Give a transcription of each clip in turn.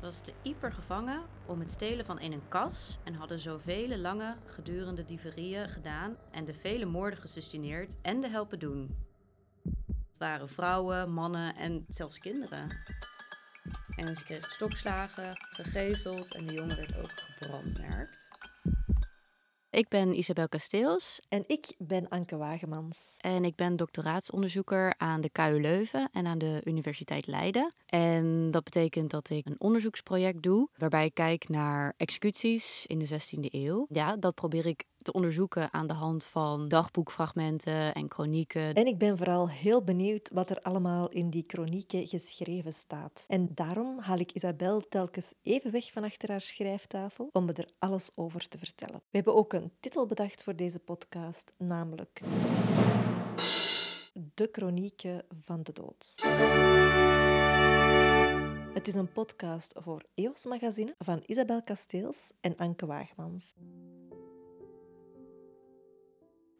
was te Ieper gevangen om het stelen van in een kas en hadden zoveel lange gedurende dieverieën gedaan en de vele moorden gesustineerd en de helpen doen. Het waren vrouwen, mannen en zelfs kinderen. En ze kregen stokslagen, gegezeld en de jongen werd ook gebrandmerkt. Ik ben Isabel Kasteels En ik ben Anke Wagemans. en ik ben doctoraatsonderzoeker aan de KU Leuven en aan de Universiteit Leiden. En dat betekent dat ik een onderzoeksproject doe waarbij ik kijk naar executies in de 16e eeuw. Ja, dat probeer ik te onderzoeken aan de hand van dagboekfragmenten en chronieken. En ik ben vooral heel benieuwd wat er allemaal in die kronieken geschreven staat. En daarom haal ik Isabel telkens even weg van achter haar schrijftafel om me er alles over te vertellen. We hebben ook een titel bedacht voor deze podcast, namelijk De Kronieken van de Dood. Het is een podcast voor EOS Magazine van Isabel Kasteels en Anke Wagemans.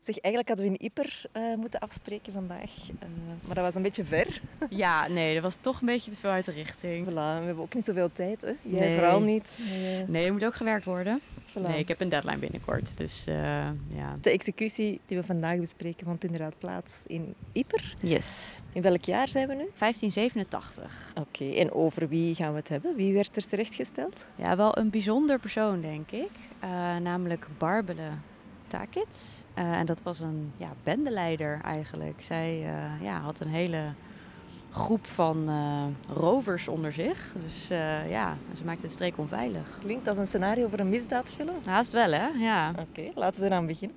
Zeg, eigenlijk hadden we in Ieper eh, moeten afspreken vandaag, eh, maar dat was een beetje ver. Ja, nee, dat was toch een beetje te veel uit de richting. Voilà, we hebben ook niet zoveel tijd, hè? Jij Nee. vooral niet. Nee, Nee, er moet ook gewerkt worden. voilà. Nee, ik heb een deadline binnenkort, dus eh, ja. De executie die we vandaag bespreken vond inderdaad plaats in Ieper. Yes. In welk jaar zijn we nu? 1587. Oké, en over wie gaan we het hebben? Wie werd er terechtgesteld? Ja, wel een bijzonder persoon, denk ik. Eh, namelijk Barbele Takits. Eh, en dat was een ja, bendeleider eigenlijk. Zij eh, ja, had een hele groep van eh, rovers onder zich. Dus eh, ja, ze maakte de streek onveilig. Klinkt als een scenario voor een misdaadfilm. Haast wel, hè? Ja. Oké, laten we eraan beginnen.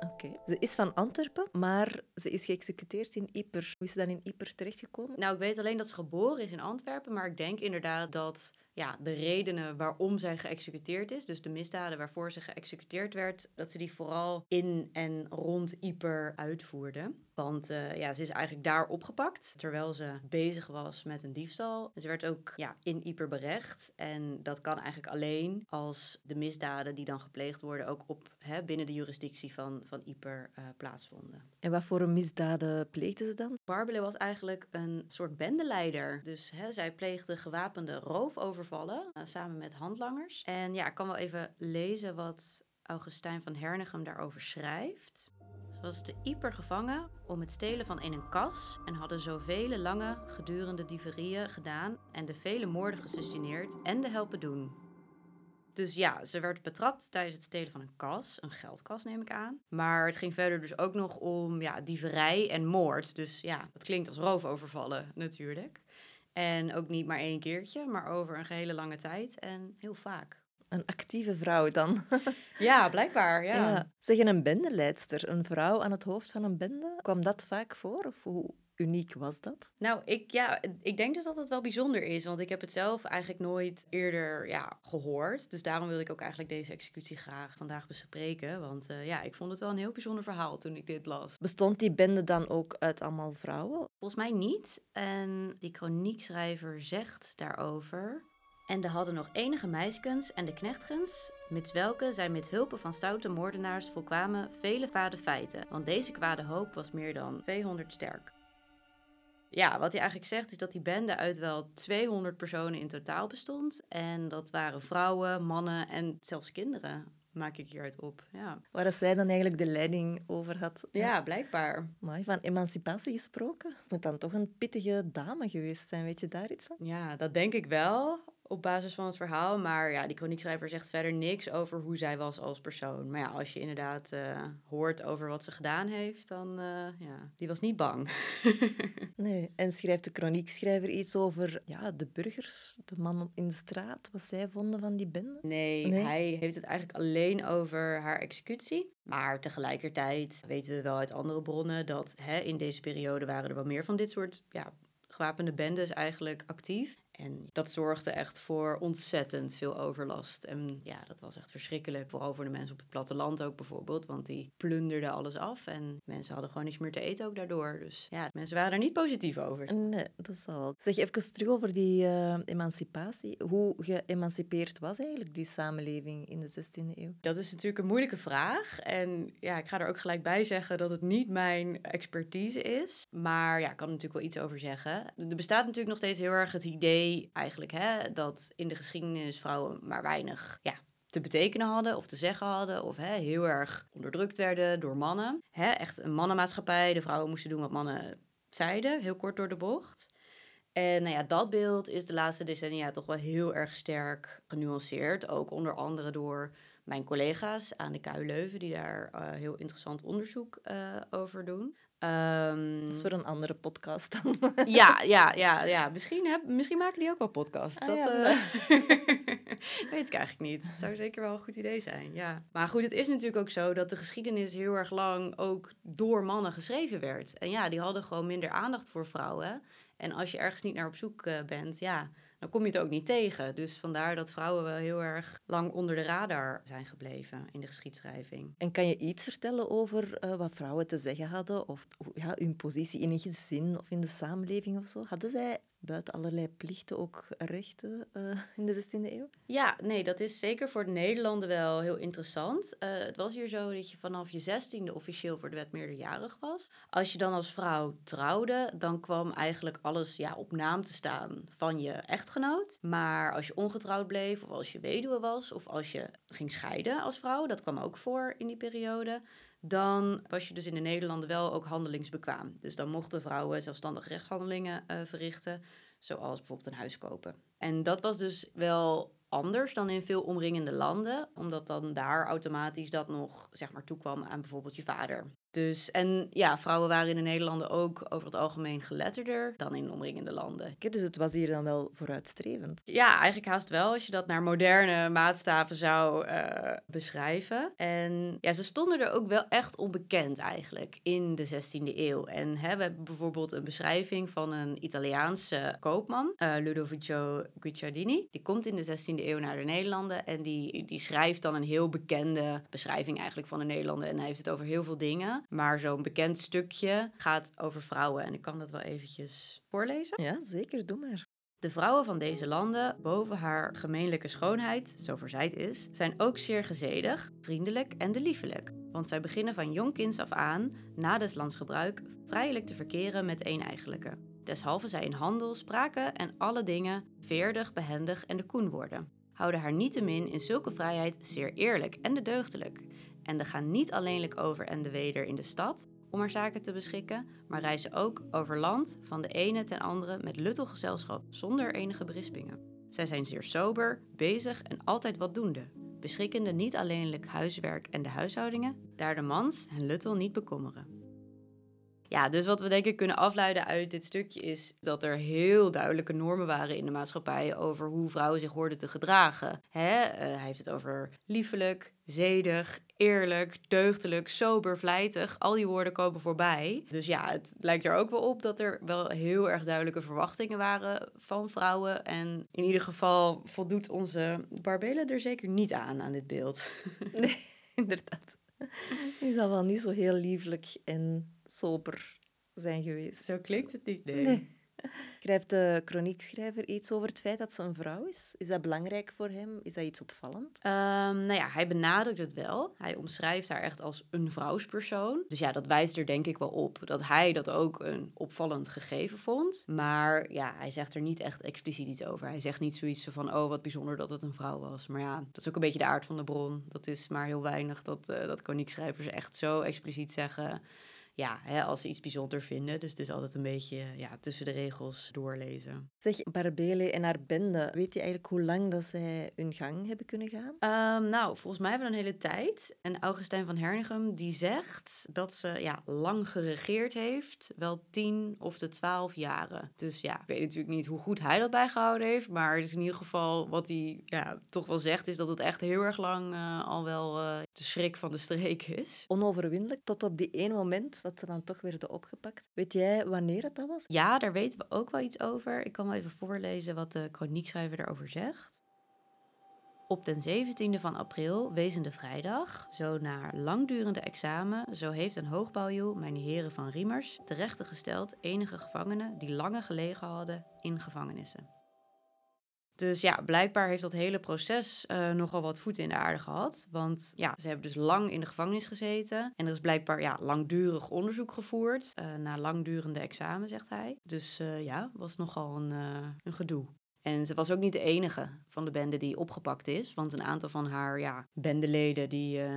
Oké. Ze is van Antwerpen, maar ze is geëxecuteerd in Ieper. Hoe is ze dan in Ieper terechtgekomen? Nou, ik weet alleen dat ze geboren is in Antwerpen, maar ik denk inderdaad dat ja, de redenen waarom zij geëxecuteerd is, dus de misdaden waarvoor ze geëxecuteerd werd, dat ze die vooral in en rond Ieper uitvoerde. Want eh, ja, ze is eigenlijk daar opgepakt terwijl ze bezig was met een diefstal. Ze werd ook ja, in Ieper berecht. En dat kan eigenlijk alleen als de misdaden die dan gepleegd worden ook op, hè, binnen de jurisdictie van, van Ieper eh, plaatsvonden. En wat voor een misdaden pleegde ze dan? Barbele was eigenlijk een soort bendeleider. Dus hè, zij pleegde gewapende roofovervallen eh, samen met handlangers. En ja, ik kan wel even lezen wat Augustijn van Hernegem daarover schrijft. Ze was te Ieper gevangen om het stelen van in een kas en hadden zoveel lange gedurende dieverieën gedaan en de vele moorden gesustineerd en de helpen doen. Dus ja, ze werd betrapt tijdens het stelen van een kas, een geldkas neem ik aan. Maar het ging verder dus ook nog om ja, dieverij en moord. Dus ja, dat klinkt als roofovervallen natuurlijk. En ook niet maar één keertje, maar over een gehele lange tijd en heel vaak. Een actieve vrouw dan. Ja, blijkbaar, ja. Zeg, en een bendeleidster, een vrouw aan het hoofd van een bende, kwam dat vaak voor? Of hoe uniek was dat? Nou, ik, ja, ik denk dus dat het wel bijzonder is, want ik heb het zelf eigenlijk nooit eerder ja, gehoord. Dus daarom wil ik ook eigenlijk deze executie graag vandaag bespreken. Want eh, ja, ik vond het wel een heel bijzonder verhaal toen ik dit las. Bestond die bende dan ook uit allemaal vrouwen? Volgens mij niet. En die chroniekschrijver zegt daarover. En de hadden nog enige meiskens en de knechtgens, mits welke zij met hulpen van stoute moordenaars volkwamen vele vade feiten, want deze kwade hoop was meer dan 200 sterk. Ja, wat hij eigenlijk zegt is dat die bende uit wel 200 personen in totaal bestond. En dat waren vrouwen, mannen en zelfs kinderen, maak ik hieruit op. Ja, Waar zij dan eigenlijk de leiding over had. ja blijkbaar. Maar van emancipatie gesproken, moet dan toch een pittige dame geweest zijn. Weet je daar iets van? Ja, dat denk ik wel op basis van het verhaal. Maar ja, die chroniekschrijver zegt verder niks over hoe zij was als persoon. Maar ja, als je inderdaad eh, hoort over wat ze gedaan heeft, dan uh, ja, die was niet bang. nee, en schrijft de chroniekschrijver iets over ja, de burgers, de mannen in de straat, wat zij vonden van die bende? Nee, nee, hij heeft het eigenlijk alleen over haar executie. Maar tegelijkertijd weten we wel uit andere bronnen dat hè, in deze periode waren er wel meer van dit soort ja, gewapende bendes eigenlijk actief. En dat zorgde echt voor ontzettend veel overlast. En ja, dat was echt verschrikkelijk. Vooral voor de mensen op het platteland ook bijvoorbeeld. Want die plunderden alles af. En mensen hadden gewoon niets meer te eten ook daardoor. Dus ja, mensen waren er niet positief over. Nee, dat is wel. Zeg even terug over die uh, emancipatie. Hoe geëmancipeerd was eigenlijk die samenleving in de 16e eeuw? Dat is natuurlijk een moeilijke vraag. En ja, ik ga er ook gelijk bij zeggen dat het niet mijn expertise is. Maar ja, ik kan er natuurlijk wel iets over zeggen. Er bestaat natuurlijk nog steeds heel erg het idee eigenlijk hè, dat in de geschiedenis vrouwen maar weinig ja, te betekenen hadden of te zeggen hadden. Of hè, heel erg onderdrukt werden door mannen. Hè, echt een mannenmaatschappij. De vrouwen moesten doen wat mannen zeiden, heel kort door de bocht. En nou ja, dat beeld is de laatste decennia toch wel heel erg sterk genuanceerd. Ook onder andere door mijn collega's aan de KU Leuven, die daar uh, heel interessant onderzoek uh, over doen. Um, dat is voor een andere podcast dan. ja, ja, ja, ja. Misschien, heb, misschien maken die ook wel podcasts. Ah, dat ja, uh, weet ik eigenlijk niet. Het zou zeker wel een goed idee zijn, ja. Maar goed, het is natuurlijk ook zo dat de geschiedenis heel erg lang ook door mannen geschreven werd. En ja, die hadden gewoon minder aandacht voor vrouwen. En als je ergens niet naar op zoek bent, ja, dan kom je het ook niet tegen. Dus vandaar dat vrouwen wel heel erg lang onder de radar zijn gebleven in de geschiedschrijving. En kan je iets vertellen over uh, wat vrouwen te zeggen hadden? Of ja, hun positie in een gezin of in de samenleving of zo? Hadden zij buiten allerlei plichten ook rechten uh, in de 16e eeuw? Ja, nee, dat is zeker voor de Nederlanden wel heel interessant. Uh, het was hier zo dat je vanaf je 16e officieel voor de wet meerderjarig was. Als je dan als vrouw trouwde, dan kwam eigenlijk alles ja, op naam te staan van je echtgenoot. Maar als je ongetrouwd bleef, of als je weduwe was, of als je ging scheiden als vrouw, dat kwam ook voor in die periode dan was je dus in de Nederlanden wel ook handelingsbekwaam. Dus dan mochten vrouwen zelfstandig rechtshandelingen uh, verrichten, zoals bijvoorbeeld een huis kopen. En dat was dus wel anders dan in veel omringende landen, omdat dan daar automatisch dat nog zeg maar toekwam aan bijvoorbeeld je vader. Dus, en ja, vrouwen waren in de Nederlanden ook over het algemeen geletterder dan in omringende landen. Dus het was hier dan wel vooruitstrevend? Ja, eigenlijk haast wel, als je dat naar moderne maatstaven zou uh, beschrijven. En ja, ze stonden er ook wel echt onbekend eigenlijk in de 16e eeuw. En hè, we hebben bijvoorbeeld een beschrijving van een Italiaanse koopman, uh, Ludovico Guicciardini. Die komt in de 16e eeuw naar de Nederlanden en die, die schrijft dan een heel bekende beschrijving eigenlijk van de Nederlanden. En hij heeft het over heel veel dingen. Maar zo'n bekend stukje gaat over vrouwen. En ik kan dat wel eventjes voorlezen. Ja, zeker. Doe maar. De vrouwen van deze landen, boven haar gemeenlijke schoonheid, zo verzijд is, zijn ook zeer gezedig, vriendelijk en deliefelijk. Want zij beginnen van jong af aan, na des lands gebruik, vrijelijk te verkeren met een eigenlijke. Deshalve zij in handel, spraken en alle dingen veerdig, behendig en de koen worden. Houden haar niettemin in zulke vrijheid zeer eerlijk en de deugdelijk en de gaan niet alleenlijk over en de weder in de stad om haar zaken te beschikken, maar reizen ook over land van de ene ten andere met luttel gezelschap zonder enige berispingen. Zij zijn zeer sober, bezig en altijd wat doende, beschikkende niet alleenlijk huiswerk en de huishoudingen, daar de mans hen luttel niet bekommeren. Ja, dus wat we denk ik kunnen afleiden uit dit stukje is dat er heel duidelijke normen waren in de maatschappij over hoe vrouwen zich hoorden te gedragen. Hè? Uh, hij heeft het over liefelijk, zedig, eerlijk, deugdelijk, sober, vlijtig. Al die woorden komen voorbij. Dus ja, het lijkt er ook wel op dat er wel heel erg duidelijke verwachtingen waren van vrouwen. En in ieder geval voldoet onze Barbele er zeker niet aan, aan dit beeld. Nee, inderdaad. Die zal wel niet zo heel lieflijk en sober zijn geweest. Zo klinkt het niet, nee. Schrijft de chroniekschrijver iets over het feit dat ze een vrouw is? Is dat belangrijk voor hem? Is dat iets opvallend? Um, nou ja, hij benadrukt het wel. Hij omschrijft haar echt als een vrouwspersoon. Dus ja, dat wijst er denk ik wel op dat hij dat ook een opvallend gegeven vond. Maar ja, hij zegt er niet echt expliciet iets over. Hij zegt niet zoiets van, oh wat bijzonder dat het een vrouw was. Maar ja, dat is ook een beetje de aard van de bron. Dat is maar heel weinig dat, uh, dat chroniekschrijvers echt zo expliciet zeggen ja, hè, als ze iets bijzonder vinden. Dus het is altijd een beetje ja, tussen de regels doorlezen. Zeg, Barbele en haar bende, weet je eigenlijk hoe lang dat zij hun gang hebben kunnen gaan? Um, nou, volgens mij hebben we een hele tijd. En Augustijn van Hernigem die zegt dat ze ja, lang geregeerd heeft. Wel tien of de twaalf jaren. Dus ja, ik weet natuurlijk niet hoe goed hij dat bijgehouden heeft. Maar het is in ieder geval wat hij ja, toch wel zegt, is dat het echt heel erg lang uh, al wel uh, de schrik van de streek is. Onoverwinnelijk tot op die ene moment dat ze dan toch werden opgepakt. Weet jij wanneer het dat was? Ja, daar weten we ook wel iets over. Ik kan wel even voorlezen wat de chroniekschrijver daarover zegt. Op den 17e van april, wezende vrijdag, zo na langdurende examen, zo heeft een hoogbouwjoe, mijn heren van Riemers, terechtgesteld enige gevangenen die lange gelegen hadden in gevangenissen. Dus ja, blijkbaar heeft dat hele proces uh, nogal wat voeten in de aarde gehad. Want ja, ze hebben dus lang in de gevangenis gezeten. En er is blijkbaar ja, langdurig onderzoek gevoerd. Uh, na langdurende examen, zegt hij. Dus uh, ja, was nogal een, een gedoe. En ze was ook niet de enige van de bende die opgepakt is. Want een aantal van haar ja, bendeleden die, uh,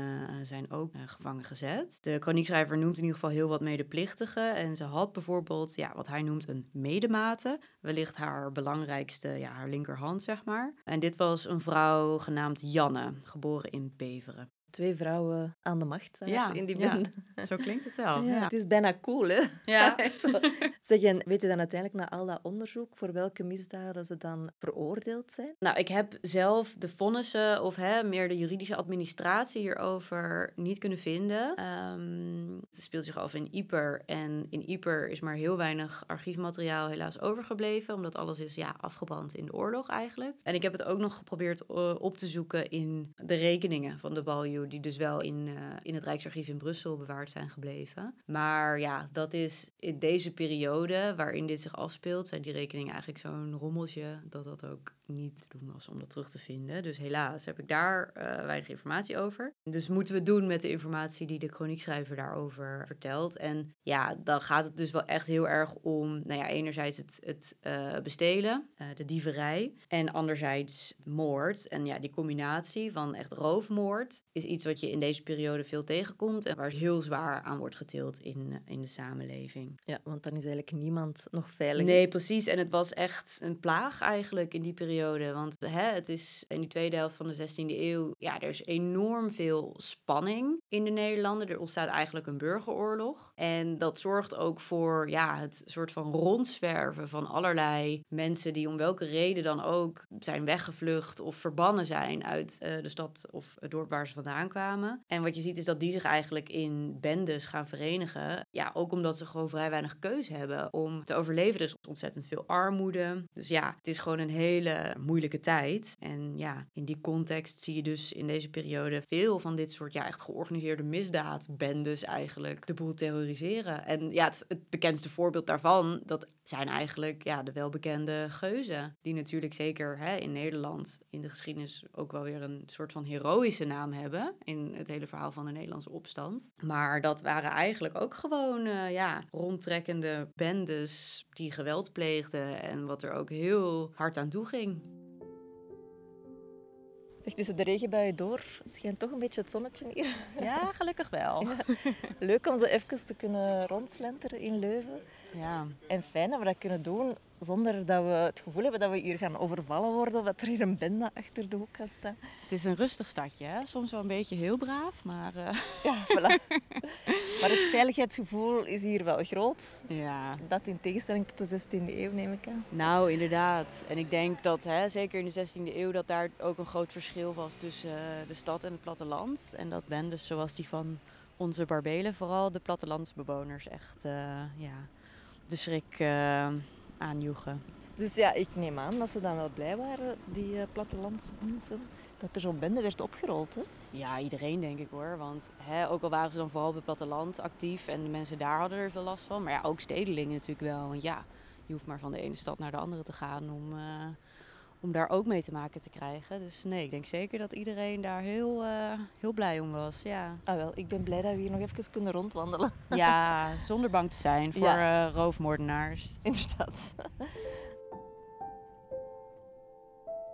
zijn ook uh, gevangen gezet. De chroniekschrijver noemt in ieder geval heel wat medeplichtigen. En ze had bijvoorbeeld ja, wat hij noemt een medemate. Wellicht haar belangrijkste, ja, haar linkerhand, zeg maar. En dit was een vrouw genaamd Janne, geboren in Beveren twee vrouwen aan de macht ja, in die bende. Ja, zo klinkt het wel. Ja, Het is bijna cool, hè? Ja. zeg, en weet je dan uiteindelijk na al dat onderzoek voor welke misdaden ze dan veroordeeld zijn? Nou, ik heb zelf de vonnissen of hè, meer de juridische administratie hierover niet kunnen vinden. Um, het speelt zich af in Ieper en in Ieper is maar heel weinig archiefmateriaal helaas overgebleven, omdat alles is ja, afgebrand in de oorlog eigenlijk. En ik heb het ook nog geprobeerd uh, op te zoeken in de rekeningen van de Die dus wel in, uh, in het Rijksarchief in Brussel bewaard zijn gebleven. Maar ja, dat is in deze periode waarin dit zich afspeelt, zijn die rekeningen eigenlijk zo'n rommeltje dat dat ook niet te doen was om dat terug te vinden. Dus helaas heb ik daar uh, weinig informatie over. Dus moeten we doen met de informatie die de chroniekschrijver daarover vertelt. En ja, dan gaat het dus wel echt heel erg om, nou ja, enerzijds het, het uh, bestelen, uh, de dieverij, en anderzijds moord. En ja, die combinatie van echt roofmoord is iets wat je in deze periode veel tegenkomt en waar heel zwaar aan wordt getild in, in de samenleving. Ja, want dan is eigenlijk niemand nog veilig. Nee, precies. En het was echt een plaag eigenlijk in die periode want hè, het is in die tweede helft van de 16e eeuw, ja, er is enorm veel spanning in de Nederlanden. Er ontstaat eigenlijk een burgeroorlog. En dat zorgt ook voor ja, het soort van rondzwerven van allerlei mensen die om welke reden dan ook zijn weggevlucht of verbannen zijn uit uh, de stad of het dorp waar ze vandaan kwamen. En wat je ziet is dat die zich eigenlijk in bendes gaan verenigen. Ja, ook omdat ze gewoon vrij weinig keuze hebben om te overleven. Er is ontzettend veel armoede. Dus ja, het is gewoon een hele moeilijke tijd. En ja, in die context zie je dus in deze periode veel van dit soort ja, echt georganiseerde misdaadbendes eigenlijk de boel terroriseren. En ja, het, het bekendste voorbeeld daarvan, dat zijn eigenlijk ja, de welbekende geuzen. Die natuurlijk zeker hè, in Nederland in de geschiedenis ook wel weer een soort van heroïsche naam hebben. In het hele verhaal van de Nederlandse opstand. Maar dat waren eigenlijk ook gewoon uh, ja, rondtrekkende bendes die geweld pleegden. En wat er ook heel hard aan toe ging. Zeg, tussen de regenbuien door schijnt toch een beetje het zonnetje hier. Ja, gelukkig wel. Leuk om zo even te kunnen rondslenteren in Leuven. Ja. En fijn dat we dat kunnen doen zonder dat we het gevoel hebben dat we hier gaan overvallen worden of dat er hier een bende achter de hoek gaat staan. Het is een rustig stadje, hè? soms wel een beetje heel braaf, maar... Uh... Ja, voilà. maar het veiligheidsgevoel is hier wel groot. Ja. Dat in tegenstelling tot de 16e eeuw, neem ik aan. Nou, inderdaad. En ik denk dat, hè, zeker in de 16e eeuw, dat daar ook een groot verschil was tussen uh, de stad en het platteland. En dat bendes zoals die van onze Barbelen, vooral de plattelandsbewoners, echt uh, ja, de schrik aanjoegen. Dus ja, ik neem aan dat ze dan wel blij waren, die uh, plattelandse mensen, dat er zo'n bende werd opgerold. Hè? Ja, iedereen denk ik hoor. Want hè, ook al waren ze dan vooral op het platteland actief en de mensen daar hadden er veel last van. Maar ja, ook stedelingen natuurlijk wel. Want ja, je hoeft maar van de ene stad naar de andere te gaan om, uh, om daar ook mee te maken te krijgen. Dus nee, ik denk zeker dat iedereen daar heel, uh, heel blij om was. Ja. Ah wel, ik ben blij dat we hier nog even kunnen rondwandelen. Ja, zonder bang te zijn voor ja. uh, roofmoordenaars. Inderdaad.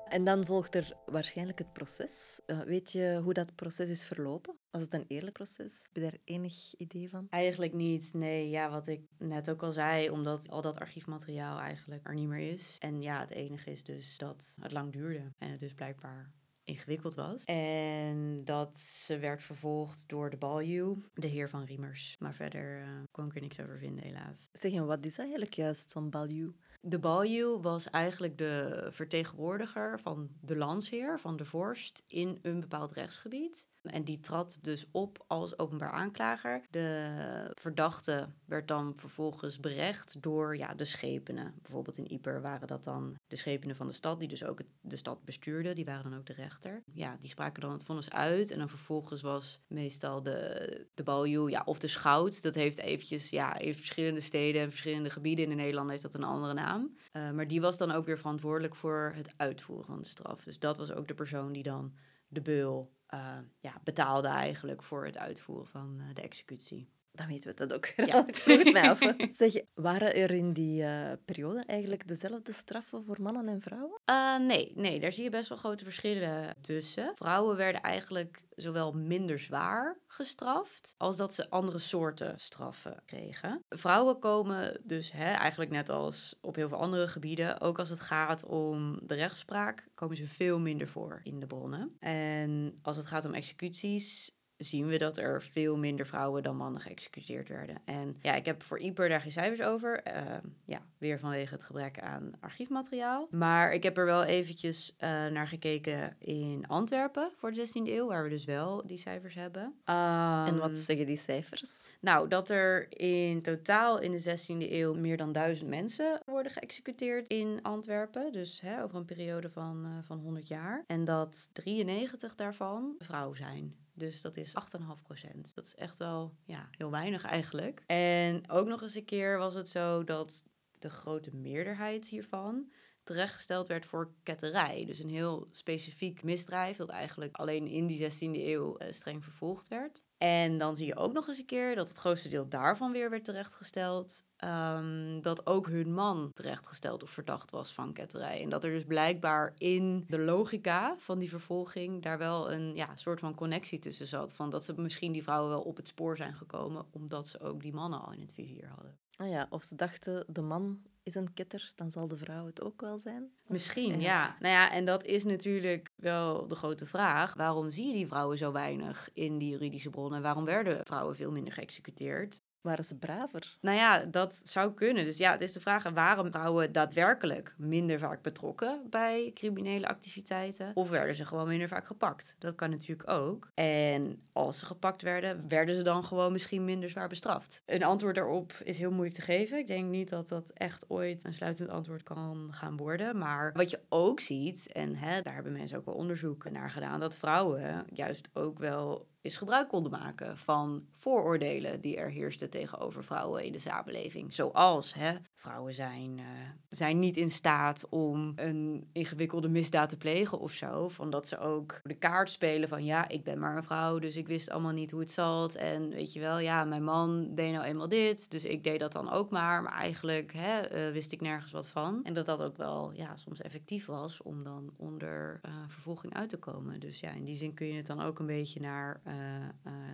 En dan volgt er waarschijnlijk het proces. Uh, weet je hoe dat proces is verlopen? Was het een eerlijk proces? Heb je daar enig idee van? Eigenlijk niet. Nee, ja, wat ik net ook al zei, omdat al dat archiefmateriaal eigenlijk er niet meer is. En ja, het enige is dus dat het lang duurde. En het dus blijkbaar ingewikkeld was. En dat ze werd vervolgd door de Baljuw, de heer van Riemers. Maar verder uh, kon ik er niks over vinden, helaas. Zeg, en wat is eigenlijk juist zo'n Baljuw? De baljuw was eigenlijk de vertegenwoordiger van de landsheer, van de vorst, in een bepaald rechtsgebied. En die trad dus op als openbaar aanklager. De verdachte werd dan vervolgens berecht door ja, de schepenen. Bijvoorbeeld in Ieper waren dat dan de schepenen van de stad, die dus ook de stad bestuurden. Die waren dan ook de rechter. Ja, die spraken dan het vonnis uit. En dan vervolgens was meestal de, de baljoe, ja, of de schout. Dat heeft eventjes, ja, in verschillende steden en verschillende gebieden in Nederland heeft dat een andere naam. Uh, maar die was dan ook weer verantwoordelijk voor het uitvoeren van de straf. Dus dat was ook de persoon die dan de beul uh, ja, betaalde eigenlijk voor het uitvoeren van uh, de executie. Dan weten we dat ook. Ja. Ik vroeg het mij af. Zeg, waren er in die uh, periode eigenlijk dezelfde straffen voor mannen en vrouwen? Uh, nee, nee, daar zie je best wel grote verschillen tussen. Vrouwen werden eigenlijk zowel minder zwaar gestraft, als dat ze andere soorten straffen kregen. Vrouwen komen dus hè, eigenlijk net als op heel veel andere gebieden, ook als het gaat om de rechtspraak, komen ze veel minder voor in de bronnen. En als het gaat om executies, zien we dat er veel minder vrouwen dan mannen geëxecuteerd werden. En ja, ik heb voor Ieper daar geen cijfers over. Uh, ja, weer vanwege het gebrek aan archiefmateriaal. Maar ik heb er wel eventjes uh, naar gekeken in Antwerpen voor de 16e eeuw, waar we dus wel die cijfers hebben. Um, en wat zeggen die cijfers? Nou, dat er in totaal in de 16e eeuw meer dan duizend mensen worden geëxecuteerd in Antwerpen. Dus hè, over een periode van, uh, van 100 jaar. En dat 93 daarvan vrouwen zijn. Dus dat is 8,5 procent. Dat is echt wel ja, heel weinig eigenlijk. En ook nog eens een keer was het zo dat de grote meerderheid hiervan terechtgesteld werd voor ketterij. Dus een heel specifiek misdrijf dat eigenlijk alleen in die 16e eeuw uh, streng vervolgd werd. En dan zie je ook nog eens een keer dat het grootste deel daarvan weer werd terechtgesteld. Um, dat ook hun man terechtgesteld of verdacht was van ketterij. En dat er dus blijkbaar in de logica van die vervolging daar wel een ja, soort van connectie tussen zat. Van dat ze misschien die vrouwen wel op het spoor zijn gekomen omdat ze ook die mannen al in het vizier hadden. Ah ja, of ze dachten de man is een ketter, dan zal de vrouw het ook wel zijn. Misschien, ja. ja. Nou ja, en dat is natuurlijk wel de grote vraag. Waarom zie je die vrouwen zo weinig in die juridische bronnen? Waarom werden vrouwen veel minder geëxecuteerd? Waren ze braver? Nou ja, dat zou kunnen. Dus ja, het is de vraag waarom vrouwen daadwerkelijk minder vaak betrokken bij criminele activiteiten? Of werden ze gewoon minder vaak gepakt? Dat kan natuurlijk ook. En als ze gepakt werden, werden ze dan gewoon misschien minder zwaar bestraft? Een antwoord daarop is heel moeilijk te geven. Ik denk niet dat dat echt ooit een sluitend antwoord kan gaan worden. Maar wat je ook ziet, en hè, daar hebben mensen ook wel onderzoek naar gedaan, dat vrouwen juist ook wel is gebruik konden maken van vooroordelen die er heersten tegenover vrouwen in de samenleving. Zoals hè, vrouwen zijn, uh, zijn niet in staat om een ingewikkelde misdaad te plegen of zo. Van dat ze ook de kaart spelen van ja, ik ben maar een vrouw, dus ik wist allemaal niet hoe het zat. En weet je wel, ja, mijn man deed nou eenmaal dit, dus ik deed dat dan ook maar. Maar eigenlijk hè, uh, wist ik nergens wat van. En dat dat ook wel ja, soms effectief was om dan onder uh, vervolging uit te komen. Dus ja, in die zin kun je het dan ook een beetje naar,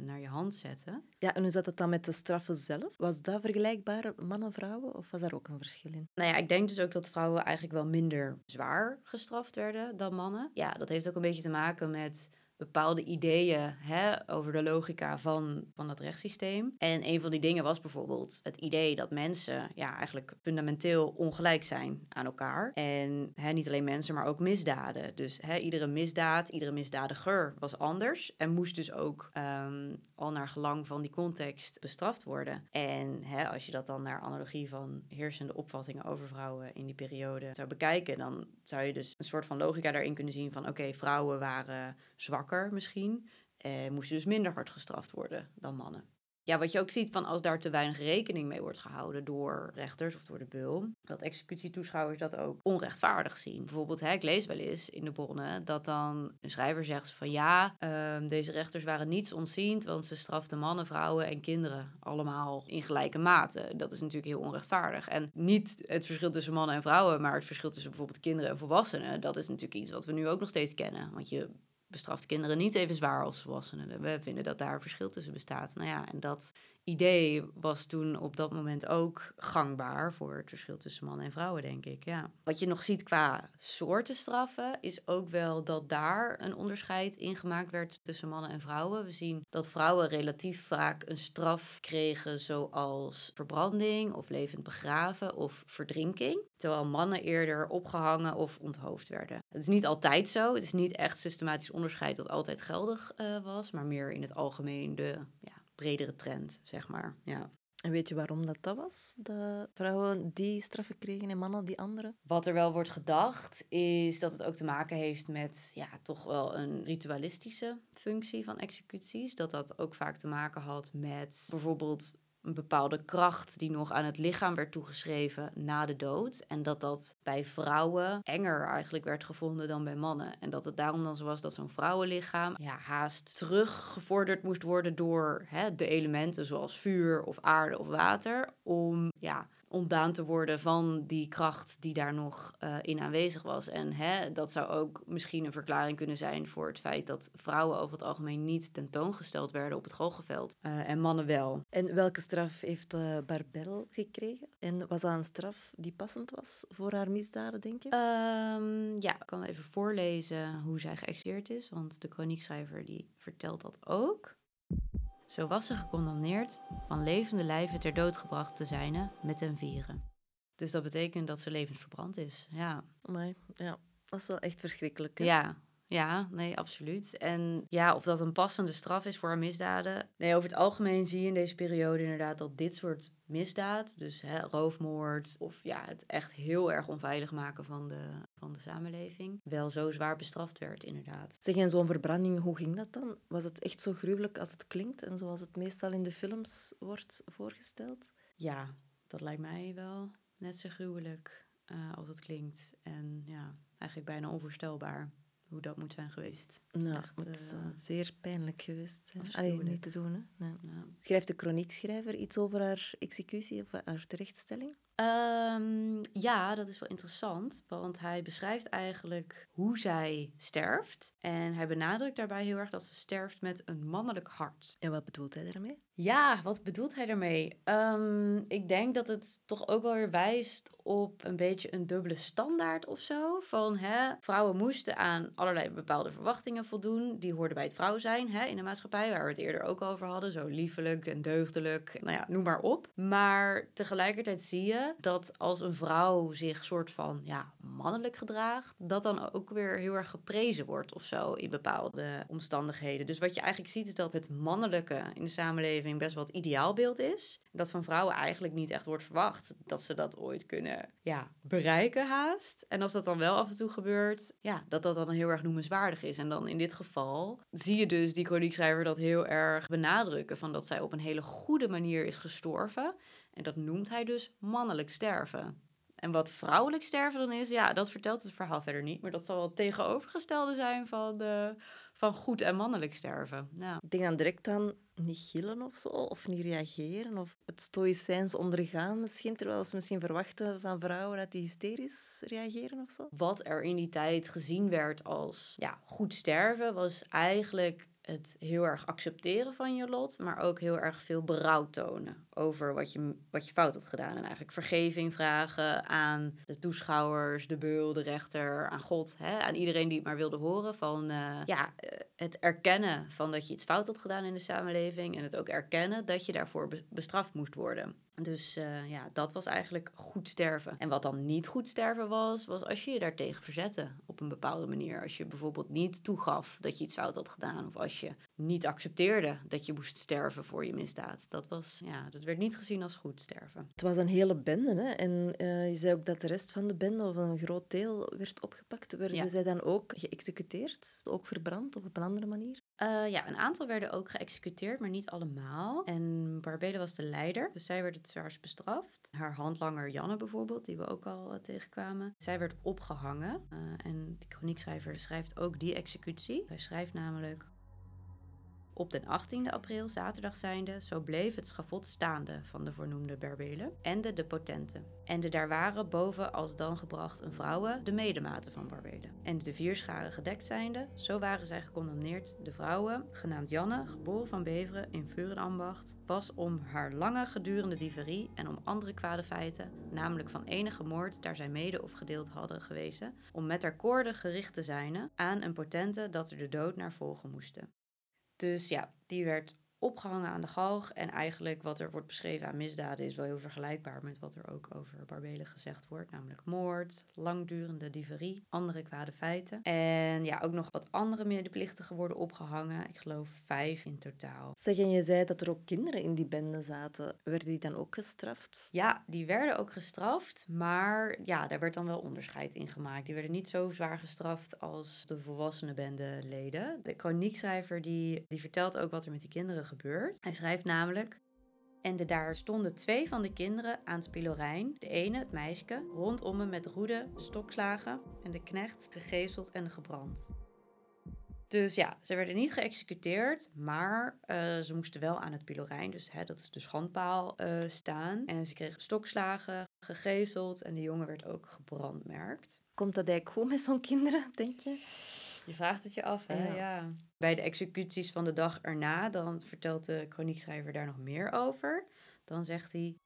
naar je hand zetten. Ja, en hoe zat het dan met de straffen zelf? Was dat vergelijkbaar mannen-vrouwen of was daar ook een verschil in? Nou ja, ik denk dus ook dat vrouwen eigenlijk wel minder zwaar gestraft werden dan mannen. Ja, dat heeft ook een beetje te maken met bepaalde ideeën hè, over de logica van, van het rechtssysteem. En een van die dingen was bijvoorbeeld het idee dat mensen ja, eigenlijk fundamenteel ongelijk zijn aan elkaar. En hè, niet alleen mensen, maar ook misdaden. Dus hè, iedere misdaad, iedere misdadiger was anders en moest dus ook um, al naar gelang van die context bestraft worden. En hè, als je dat dan naar analogie van heersende opvattingen over vrouwen in die periode zou bekijken, dan zou je dus een soort van logica daarin kunnen zien van oké, vrouwen waren zwakker misschien, eh, moesten dus minder hard gestraft worden dan mannen ja, wat je ook ziet van als daar te weinig rekening mee wordt gehouden door rechters of door de beul, dat executietoeschouwers dat ook onrechtvaardig zien. Bijvoorbeeld, hè, ik lees wel eens in de bronnen dat dan een schrijver zegt van ja, um, deze rechters waren niets ontziend, want ze straften mannen, vrouwen en kinderen allemaal in gelijke mate. Dat is natuurlijk heel onrechtvaardig. En niet het verschil tussen mannen en vrouwen, maar het verschil tussen bijvoorbeeld kinderen en volwassenen, dat is natuurlijk iets wat we nu ook nog steeds kennen. Want je bestraft kinderen niet even zwaar als volwassenen. We vinden dat daar een verschil tussen bestaat. Nou ja, en dat idee was toen op dat moment ook gangbaar voor het verschil tussen mannen en vrouwen, denk ik. Ja. Wat je nog ziet qua soorten straffen, is ook wel dat daar een onderscheid in gemaakt werd tussen mannen en vrouwen. We zien dat vrouwen relatief vaak een straf kregen, zoals verbranding of levend begraven of verdrinking. Terwijl mannen eerder opgehangen of onthoofd werden. Het is niet altijd zo. Het is niet echt systematisch onderscheid dat altijd geldig uh, was, maar meer in het algemeen de bredere trend, zeg maar. Ja. En weet je waarom dat dat was? Dat vrouwen die straffen kregen en mannen die andere? Wat er wel wordt gedacht, is dat het ook te maken heeft met ja, toch wel een ritualistische functie van executies. Dat dat ook vaak te maken had met bijvoorbeeld een bepaalde kracht die nog aan het lichaam werd toegeschreven na de dood. En dat dat bij vrouwen enger eigenlijk werd gevonden dan bij mannen. En dat het daarom dan zo was dat zo'n vrouwenlichaam ja, haast teruggevorderd moest worden door hè, de elementen zoals vuur of aarde of water. Om ja, ontdaan te worden van die kracht die daar nog uh, in aanwezig was. En hè, dat zou ook misschien een verklaring kunnen zijn voor het feit dat vrouwen over het algemeen niet tentoongesteld werden op het goocheveld uh, en mannen wel. En welke straf heeft uh, Barbel gekregen? En was dat een straf die passend was voor haar misdaden, denk je? Um, ja, ik kan even voorlezen hoe zij geëxecuteerd is, want de chroniekschrijver die vertelt dat ook. Zo was ze gecondamneerd van levende lijven ter dood gebracht te zijn met een vieren. Dus dat betekent dat ze levend verbrand is. Ja. Nee, ja, dat is wel echt verschrikkelijk. Hè? Ja, ja, nee, absoluut. En ja, of dat een passende straf is voor haar misdaden. Nee, over het algemeen zie je in deze periode inderdaad dat dit soort misdaad, dus hè, roofmoord of ja, het echt heel erg onveilig maken van de, van de samenleving, wel zo zwaar bestraft werd, inderdaad. Zeg, en zo'n verbranding, hoe ging dat dan? Was het echt zo gruwelijk als het klinkt en zoals het meestal in de films wordt voorgesteld? Ja, dat lijkt mij wel net zo gruwelijk uh, als het klinkt. En ja, eigenlijk bijna onvoorstelbaar hoe dat moet zijn geweest. Nou, Echt, het is uh, zeer pijnlijk geweest. Alleen niet te doen. Hè? Nee. Ja. Schrijft de chroniekschrijver iets over haar executie of haar terechtstelling? Um, ja, dat is wel interessant, want hij beschrijft eigenlijk hoe zij sterft. En hij benadrukt daarbij heel erg dat ze sterft met een mannelijk hart. En wat bedoelt hij daarmee? Ja, wat bedoelt hij daarmee? Um, ik denk dat het toch ook wel weer wijst op een beetje een dubbele standaard of zo. Van hè, vrouwen moesten aan allerlei bepaalde verwachtingen voldoen. Die hoorden bij het vrouw zijn hè, in de maatschappij, waar we het eerder ook over hadden. Zo liefelijk en deugdelijk, nou ja, noem maar op. Maar tegelijkertijd zie je dat als een vrouw zich soort van ja, mannelijk gedraagt, dat dan ook weer heel erg geprezen wordt of zo in bepaalde omstandigheden. Dus wat je eigenlijk ziet is dat het mannelijke in de samenleving best wel het ideaalbeeld is. Dat van vrouwen eigenlijk niet echt wordt verwacht dat ze dat ooit kunnen ja, bereiken haast. En als dat dan wel af en toe gebeurt, ja, dat dat dan heel erg noemenswaardig is. En dan in dit geval zie je dus die chroniekschrijver dat heel erg benadrukken van dat zij op een hele goede manier is gestorven. En dat noemt hij dus mannelijk sterven. En wat vrouwelijk sterven dan is, ja, dat vertelt het verhaal verder niet. Maar dat zal wel het tegenovergestelde zijn van, uh, van goed en mannelijk sterven. Ja. Ik denk dan direct aan niet gillen of zo, of niet reageren, of het stoïcijns ondergaan misschien, terwijl ze misschien verwachten van vrouwen dat die hysterisch reageren of zo. Wat er in die tijd gezien werd als ja, goed sterven, was eigenlijk het heel erg accepteren van je lot, maar ook heel erg veel berouw tonen over wat je, wat je fout had gedaan. En eigenlijk vergeving vragen aan de toeschouwers, de beul, de rechter, aan God, hè, aan iedereen die het maar wilde horen. Van uh, ja, eh, het erkennen van dat je iets fout had gedaan in de samenleving en het ook erkennen dat je daarvoor bestraft moest worden. Dus uh, ja, dat was eigenlijk goed sterven. En wat dan niet goed sterven was, was als je je daartegen verzette op een bepaalde manier. Als je bijvoorbeeld niet toegaf dat je iets fout had gedaan. Of als je niet accepteerde dat je moest sterven voor je misdaad. Dat, was, ja, dat werd niet gezien als goed sterven. Het was een hele bende. Hè? En uh, je zei ook dat de rest van de bende, of een groot deel, werd opgepakt. Werden ja. zij dan ook geëxecuteerd? Ook verbrand of op een andere manier? Uh, ja, een aantal werden ook geëxecuteerd, maar niet allemaal. En Barbede was de leider, dus zij werd het zwaarst bestraft. Haar handlanger Janne bijvoorbeeld, die we ook al uh, tegenkwamen, zij werd opgehangen. Uh, en de chroniekschrijver schrijft ook die executie. Hij schrijft namelijk... Op den 18e april, zaterdag zijnde, zo bleef het schavot staande van de voornoemde Berbelen en de, potenten. En de daar waren boven als dan gebracht een vrouwen de medematen van Barbelen. En de vier scharen gedekt zijnde, zo waren zij gecondemneerd de vrouwen, genaamd Janne, geboren van Beveren in Vurenambacht, was om haar lange gedurende dieverie en om andere kwade feiten, namelijk van enige moord daar zij mede of gedeeld hadden gewezen, om met haar koorden gericht te zijn aan een potente dat er de dood naar volgen moesten. Dus ja, die werd opgehangen aan de galg. En eigenlijk wat er wordt beschreven aan misdaden is wel heel vergelijkbaar met wat er ook over Barbelen gezegd wordt. Namelijk moord, langdurende dieverie, andere kwade feiten. En ja, ook nog wat andere medeplichtigen worden opgehangen. Ik geloof vijf in totaal. Zeg, en je zei dat er ook kinderen in die bende zaten. Werden die dan ook gestraft? Ja, die werden ook gestraft. Maar ja, daar werd dan wel onderscheid in gemaakt. Die werden niet zo zwaar gestraft als de volwassene bendeleden. De chroniekschrijver die, die vertelt ook wat er met die kinderen Hij schrijft namelijk. En de, daar stonden twee van de kinderen aan het pilorijn. De ene, het meisje, rondom me met roeden, stokslagen. En de knecht gegezeld en gebrand. Dus ja, ze werden niet geëxecuteerd, maar uh, ze moesten wel aan het pilorijn, dus hè, dat is de schandpaal, uh, staan. En ze kregen stokslagen, gegezeld en de jongen werd ook gebrandmerkt. Komt dat eigenlijk goed met zo'n kinderen, denk je? Je vraagt het je af, hè? Ja. ja. Bij de executies van de dag erna, dan vertelt de chroniekschrijver daar nog meer over. Dan zegt hij...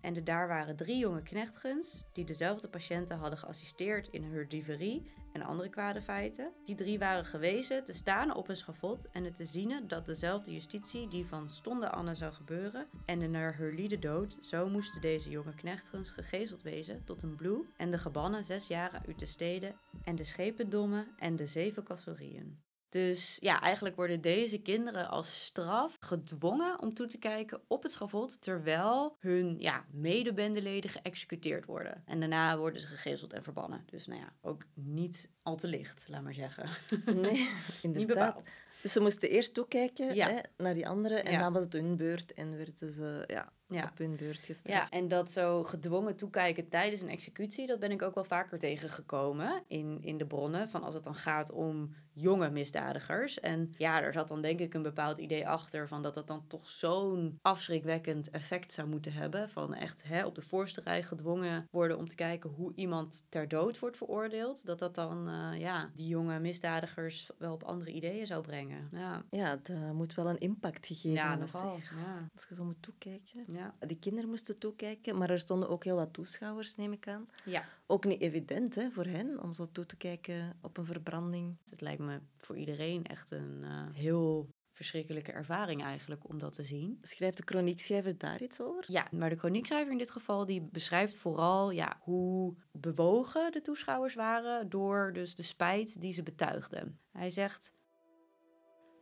En de, daar waren drie jonge knechtgens die dezelfde patiënten hadden geassisteerd in hun dieverie en andere kwade feiten. Die drie waren gewezen te staan op een schavot en het te zien dat dezelfde justitie die van stonde Anne zou gebeuren en de naar herliede dood, zo moesten deze jonge knechtgens gegezeld wezen tot een bloe en de gebannen zes jaren uit de steden en de schependommen en de zeven kassorieën. Dus ja, eigenlijk worden deze kinderen als straf gedwongen om toe te kijken op het schavot, terwijl hun ja, medebendeleden geëxecuteerd worden. En daarna worden ze gegezeld en verbannen. Dus nou ja, ook niet al te licht, laat maar zeggen. Nee, inderdaad. Dus ze moesten eerst toekijken hè, naar die anderen en dan was het hun beurt en werden ze ja, ja. op hun beurt gestraft. Ja, en dat zo gedwongen toekijken tijdens een executie, dat ben ik ook wel vaker tegengekomen in, in de bronnen. Van als het dan gaat om jonge misdadigers. En ja, er zat dan denk ik een bepaald idee achter van dat dat dan toch zo'n afschrikwekkend effect zou moeten hebben. Van echt hè, op de voorste rij gedwongen worden om te kijken hoe iemand ter dood wordt veroordeeld. Dat dat dan uh, ja, die jonge misdadigers wel op andere ideeën zou brengen. Ja, ja dat moet wel een impact gegeven ja, nogal. Ja, Als je zo moet toekijken. Ja. Die kinderen moesten toekijken, maar er stonden ook heel wat toeschouwers, neem ik aan. Ja. Ook niet evident hè, voor hen om zo toe te kijken op een verbranding. Het lijkt me voor iedereen echt een uh, heel verschrikkelijke ervaring eigenlijk om dat te zien. Schrijft de chroniekschrijver daar iets over? Ja, maar de chroniekschrijver in dit geval die beschrijft vooral ja, hoe bewogen de toeschouwers waren door dus de spijt die ze betuigden. Hij zegt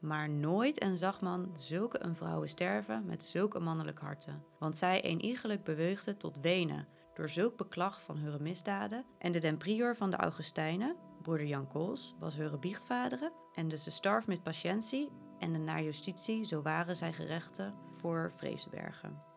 maar nooit en zag man zulke een vrouwen sterven met zulke mannelijk harten. Want zij eenigelijk beweegde tot wenen door zulk beklag van hun misdaden. En de den prior van de Augustijnen, broeder Jan Kools, was hun biechtvader. En de ze starf met patiëntie en de naar justitie, zo waren zij gerechten voor Vrezenbergen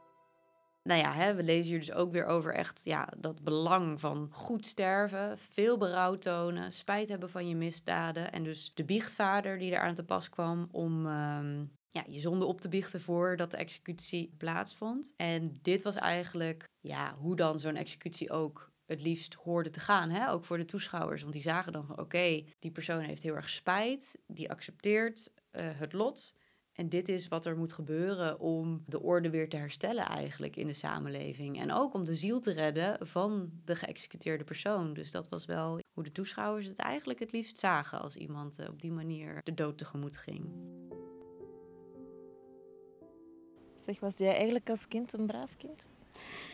nou ja, hè, we lezen hier dus ook weer over echt ja, dat belang van goed sterven, veel berouw tonen, spijt hebben van je misdaden. En dus de biechtvader die eraan te pas kwam om um, ja, je zonde op te biechten voordat de executie plaatsvond. En dit was eigenlijk ja, hoe dan zo'n executie ook het liefst hoorde te gaan, hè? ook voor de toeschouwers. Want die zagen dan van oké, die persoon heeft heel erg spijt, die accepteert uh, het lot. En dit is wat er moet gebeuren om de orde weer te herstellen eigenlijk in de samenleving. En ook om de ziel te redden van de geëxecuteerde persoon. Dus dat was wel hoe de toeschouwers het eigenlijk het liefst zagen als iemand eh, op die manier de dood tegemoet ging. Zeg, was jij eigenlijk als kind een braaf kind?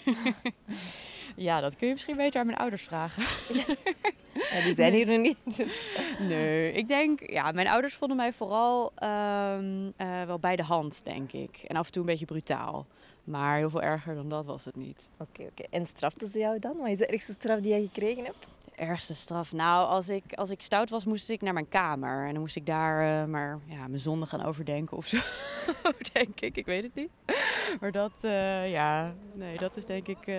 ja, dat kun je misschien beter aan mijn ouders vragen. Ja, die zijn hier nog niet. Dus. Nee, ik denk, ja, mijn ouders vonden mij vooral um, uh, wel bij de hand, denk ik. En af en toe een beetje brutaal. Maar heel veel erger dan dat was het niet. Oké, oké. En straften ze jou dan? Wat is de ergste straf die jij gekregen hebt? Ergste straf? Nou, als ik, als ik stout was, moest ik naar mijn kamer. En dan moest ik daar uh, maar ja, mijn zonde gaan overdenken of zo, denk ik. Ik weet het niet. maar dat, eh, ja, nee, dat is denk ik eh,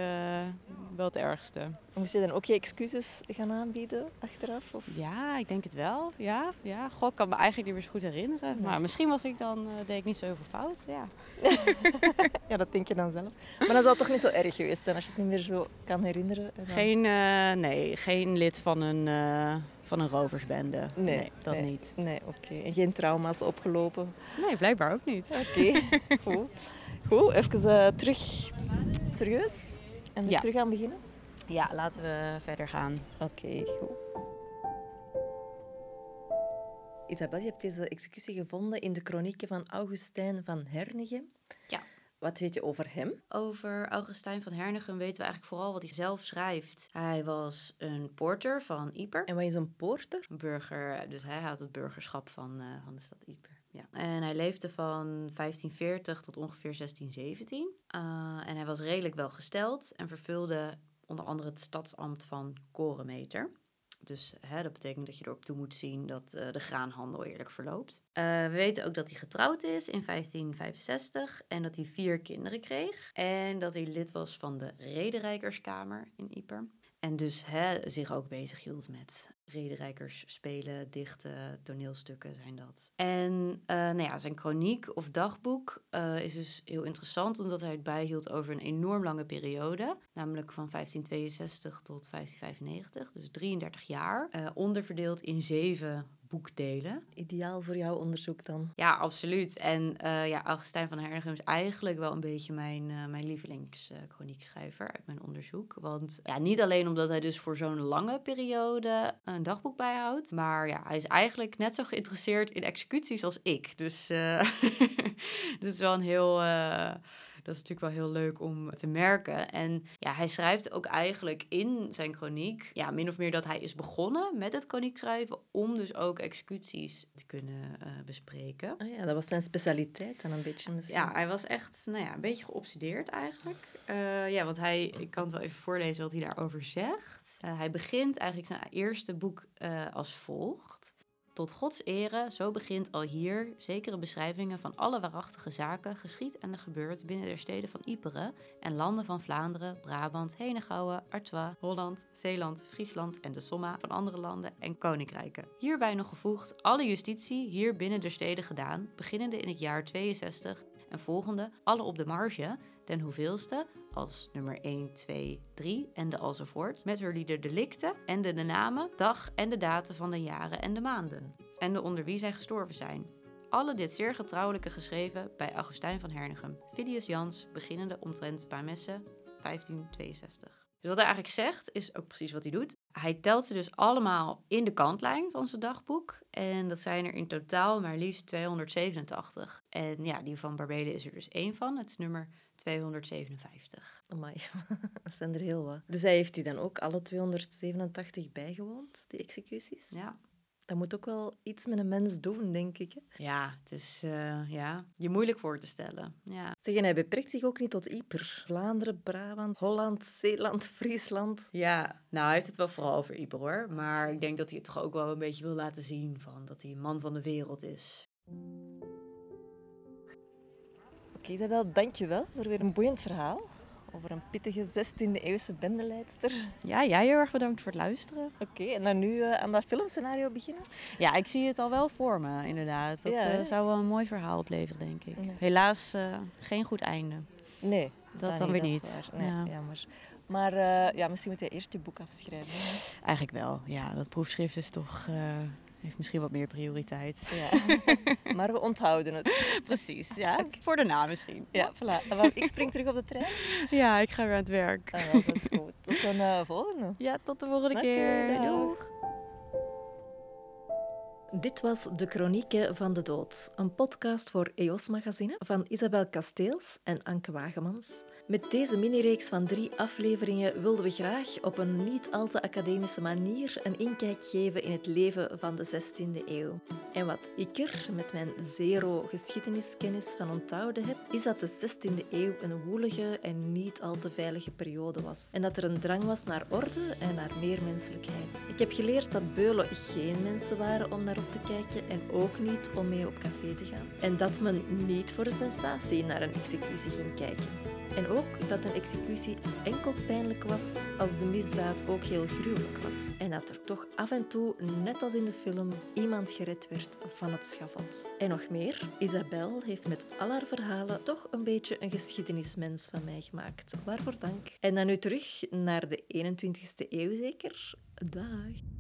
wel het ergste. Moest je dan ook je excuses gaan aanbieden achteraf? Of? Ja, ik denk het wel. Ja, ja. God, ik kan me eigenlijk niet meer zo goed herinneren. Maar misschien was ik dan, eh, deed ik niet zoveel fout. Ja. ja, dat denk je dan zelf. Maar dan zou het toch niet zo erg geweest zijn als je het niet meer zo kan herinneren? dan- Geen, eh, nee, geen lid van een, eh, van een roversbende. Nee, dat nee. niet. Nee, oké. En geen trauma's opgelopen? Nee, blijkbaar ook niet. Oké, goed. Goed, even eh, terug serieus. En Ja. terug aan beginnen? Ja, laten we verder gaan. Oké, goed. Isabel, je hebt deze executie gevonden in de chronieken van Augustijn van Hernegem. Ja. Wat weet je over hem? Over Augustijn van Hernegem weten we eigenlijk vooral wat hij zelf schrijft. Hij was een poorter van Yper. En wat is een poorter? Een burger, dus hij had het burgerschap van, eh, van de stad Yper. Ja. En hij leefde van 1540 tot ongeveer 1617. Uh, en hij was redelijk welgesteld en vervulde onder andere het stadsambt van korenmeter. Dus hè, dat betekent dat je erop toe moet zien dat eh, de graanhandel eerlijk verloopt. Eh, we weten ook dat hij getrouwd is in 1565 en dat hij vier kinderen kreeg. En dat hij lid was van de Rederijkerskamer in Yper. En dus hè, zich ook bezig hield met rederijkers spelen, dichten, toneelstukken zijn dat. En eh, nou ja, zijn chroniek of dagboek eh, is dus heel interessant omdat hij het bijhield over een enorm lange periode. Namelijk van 1562 tot 1595, dus 33 jaar. eh, onderverdeeld in zeven boekdelen. Ideaal voor jouw onderzoek dan. Ja, absoluut. En eh, ja, Augustijn van Hernegem is eigenlijk wel een beetje mijn, eh mijn lievelingschroniekschrijver uit mijn onderzoek. Want ja, niet alleen omdat hij dus voor zo'n lange periode een dagboek bijhoudt, maar ja, hij is eigenlijk net zo geïnteresseerd in executies als ik. Dus eh dat is wel een heel... dat is natuurlijk wel heel leuk om te merken. En ja, hij schrijft ook eigenlijk in zijn chroniek, ja, min of meer dat hij is begonnen met het chroniek schrijven om dus ook executies te kunnen eh, bespreken. Oh ja, dat was zijn specialiteit dan een beetje misschien. Ja, hij was echt nou ja, een beetje geobsedeerd eigenlijk. Eh, ja, want hij, ik kan het wel even voorlezen wat hij daarover zegt. Eh, hij begint eigenlijk zijn eerste boek als volgt. Tot Gods ere, zo begint al hier zekere beschrijvingen van alle waarachtige zaken geschied en gebeurd binnen der steden van Yperen en landen van Vlaanderen, Brabant, Henegouwen, Artois, Holland, Zeeland, Friesland en de somma van andere landen en koninkrijken. Hierbij nog gevoegd alle justitie hier binnen der steden gedaan, beginnende in het jaar 62 en volgende alle op de marge, ten hoeveelste als nummer 1, 2, 3 en de alzovoort, met hun lieder delicten en de, de namen, dag en de daten van de jaren en de maanden, en de onder wie zij gestorven zijn. Alle dit zeer getrouwelijke geschreven bij Augustijn van Hernegem, Fidius Jans, beginnende omtrent Messen 1562. Dus wat hij eigenlijk zegt, is ook precies wat hij doet. Hij telt ze dus allemaal in de kantlijn van zijn dagboek. En dat zijn er in totaal maar liefst 287. En ja, die van Barbele is er dus één van. Het is nummer 257. Amai, dat zijn er heel wat. Dus hij heeft die dan ook alle 287 bijgewoond, die executies? Ja, Dat moet ook wel iets met een mens doen, denk ik. Hè? ja het is eh, ja, je moeilijk voor te stellen. Ja. Zeg, en hij beperkt zich ook niet tot Yper. Vlaanderen, Brabant, Holland, Zeeland, Friesland. ja, nou hij heeft het wel vooral over Iber hoor. Maar ik denk dat hij het toch ook wel een beetje wil laten zien van dat hij een man van de wereld is. Oké, Isabel, dank je wel voor weer een boeiend verhaal over een pittige 16e-eeuwse bendeleidster. Ja, jij heel erg bedankt voor het luisteren. Oké, en dan nu eh, aan dat filmscenario beginnen? Ja, ik zie het al wel voor me, inderdaad. Dat Ja, eh, zou wel een mooi verhaal opleveren, denk ik. Helaas eh, geen goed einde. Nee, Dat dan weer is niet. Nee, Ja. jammer. Maar ja, misschien moet je eerst je boek afschrijven. hè? Eigenlijk wel, ja. Dat proefschrift is toch, heeft misschien wat meer prioriteit. Ja. maar we onthouden het. Precies, ja. Voor daarna misschien. Ja, voilà. Ik spring terug op de trein. Ja, ik ga weer aan het werk. Ah, dat is goed. Tot een eh, volgende. Ja, tot de volgende Oké, keer. dag. Doeg. Dit was De Chronieken van de Dood, een podcast voor EOS Magazine van Isabel Kasteels en Anke Wagemans. Met deze minireeks van drie afleveringen wilden we graag op een niet al te academische manier een inkijk geven in het leven van de 16e eeuw. En wat ik er met mijn zero geschiedeniskennis van onthouden heb, is dat de 16e eeuw een woelige en niet al te veilige periode was. En dat er een drang was naar orde en naar meer menselijkheid. Ik heb geleerd dat beulen geen mensen waren om naar op te kijken en ook niet om mee op café te gaan. En dat men niet voor de sensatie naar een executie ging kijken. En ook dat een executie enkel pijnlijk was als de misdaad ook heel gruwelijk was. En dat er toch af en toe, net als in de film, iemand gered werd van het schavot. En nog meer, Isabel heeft met al haar verhalen toch een beetje een geschiedenismens van mij gemaakt. Waarvoor dank. En dan nu terug naar de 21ste eeuw zeker. Dag.